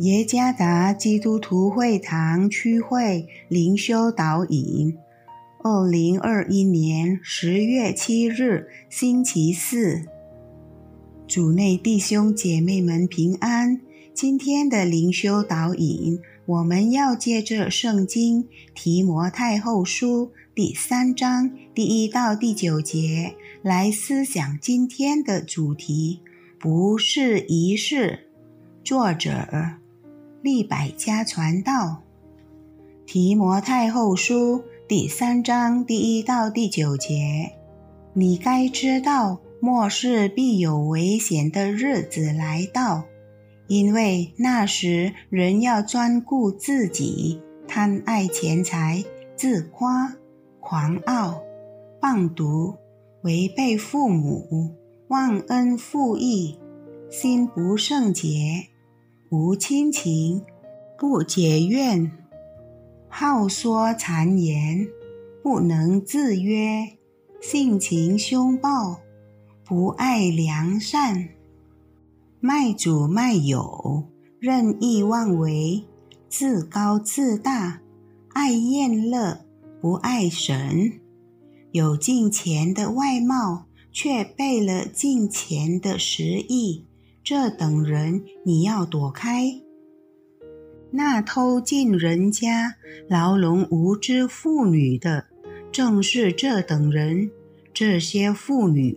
耶加达基督徒会堂区会灵修导引，二零二一年十月七日，星期四。主内弟兄姐妹们平安。今天的灵修导引，我们要借着圣经提摩太后书第三章第一到第九节来思想今天的主题，不是仪式。作者。利百家传道，提摩太后书第三章第一到第九节，你该知道，末世必有危险的日子来到，因为那时人要专顾自己，贪爱钱财，自夸，狂傲，放毒，违背父母，忘恩负义，心不圣洁。无亲情，不结怨，好说谗言，不能自约，性情凶暴，不爱良善，卖主卖友，任意妄为，自高自大，爱厌乐，不爱神，有敬钱的外貌，却背了敬钱的实意。这等人，你要躲开。那偷进人家、牢笼无知妇女的，正是这等人。这些妇女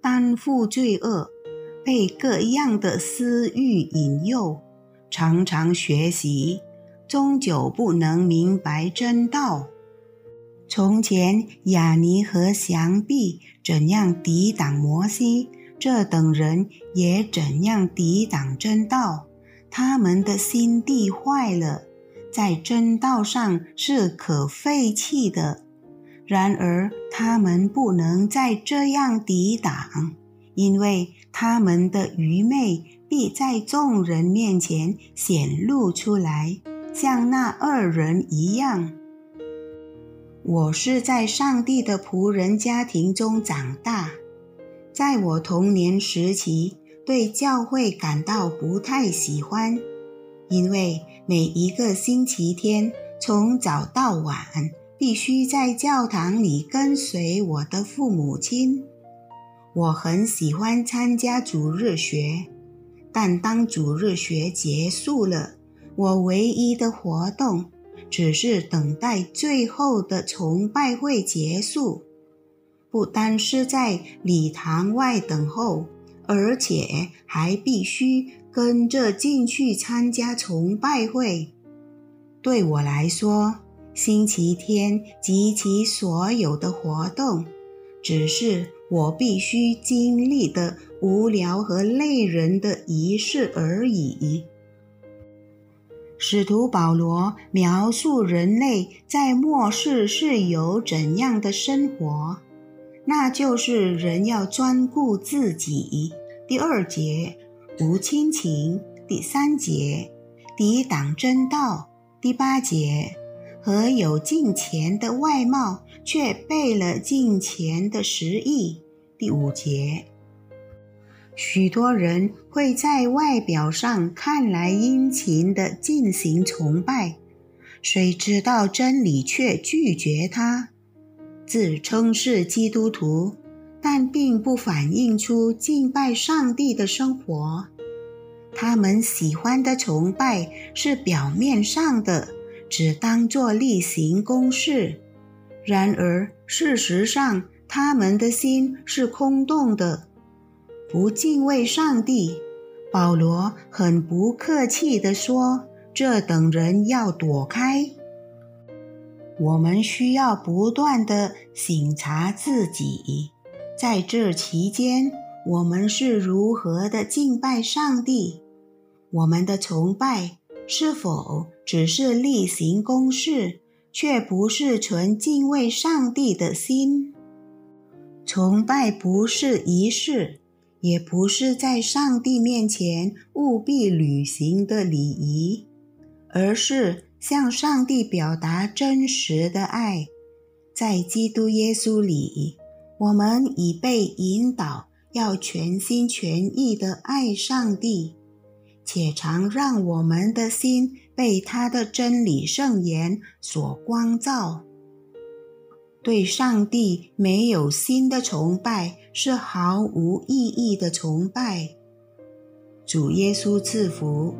担负罪恶，被各样的私欲引诱，常常学习，终究不能明白真道。从前雅尼和祥毕怎样抵挡摩西？这等人也怎样抵挡真道？他们的心地坏了，在真道上是可废弃的。然而他们不能再这样抵挡，因为他们的愚昧必在众人面前显露出来，像那二人一样。我是在上帝的仆人家庭中长大。在我童年时期，对教会感到不太喜欢，因为每一个星期天从早到晚必须在教堂里跟随我的父母亲。我很喜欢参加主日学，但当主日学结束了，我唯一的活动只是等待最后的崇拜会结束。不单是在礼堂外等候，而且还必须跟着进去参加崇拜会。对我来说，星期天及其所有的活动，只是我必须经历的无聊和累人的仪式而已。使徒保罗描述人类在末世是有怎样的生活。那就是人要专顾自己。第二节无亲情，第三节抵挡真道，第八节和有敬钱的外貌，却背了敬钱的实意。第五节，许多人会在外表上看来殷勤地进行崇拜，谁知道真理却拒绝他。自称是基督徒，但并不反映出敬拜上帝的生活。他们喜欢的崇拜是表面上的，只当作例行公事。然而，事实上，他们的心是空洞的，不敬畏上帝。保罗很不客气地说：“这等人要躲开。”我们需要不断地省察自己，在这期间，我们是如何的敬拜上帝？我们的崇拜是否只是例行公事，却不是纯敬畏上帝的心？崇拜不是仪式，也不是在上帝面前务必履行的礼仪，而是。向上帝表达真实的爱，在基督耶稣里，我们已被引导，要全心全意地爱上帝，且常让我们的心被他的真理圣言所光照。对上帝没有心的崇拜是毫无意义的崇拜。主耶稣赐福。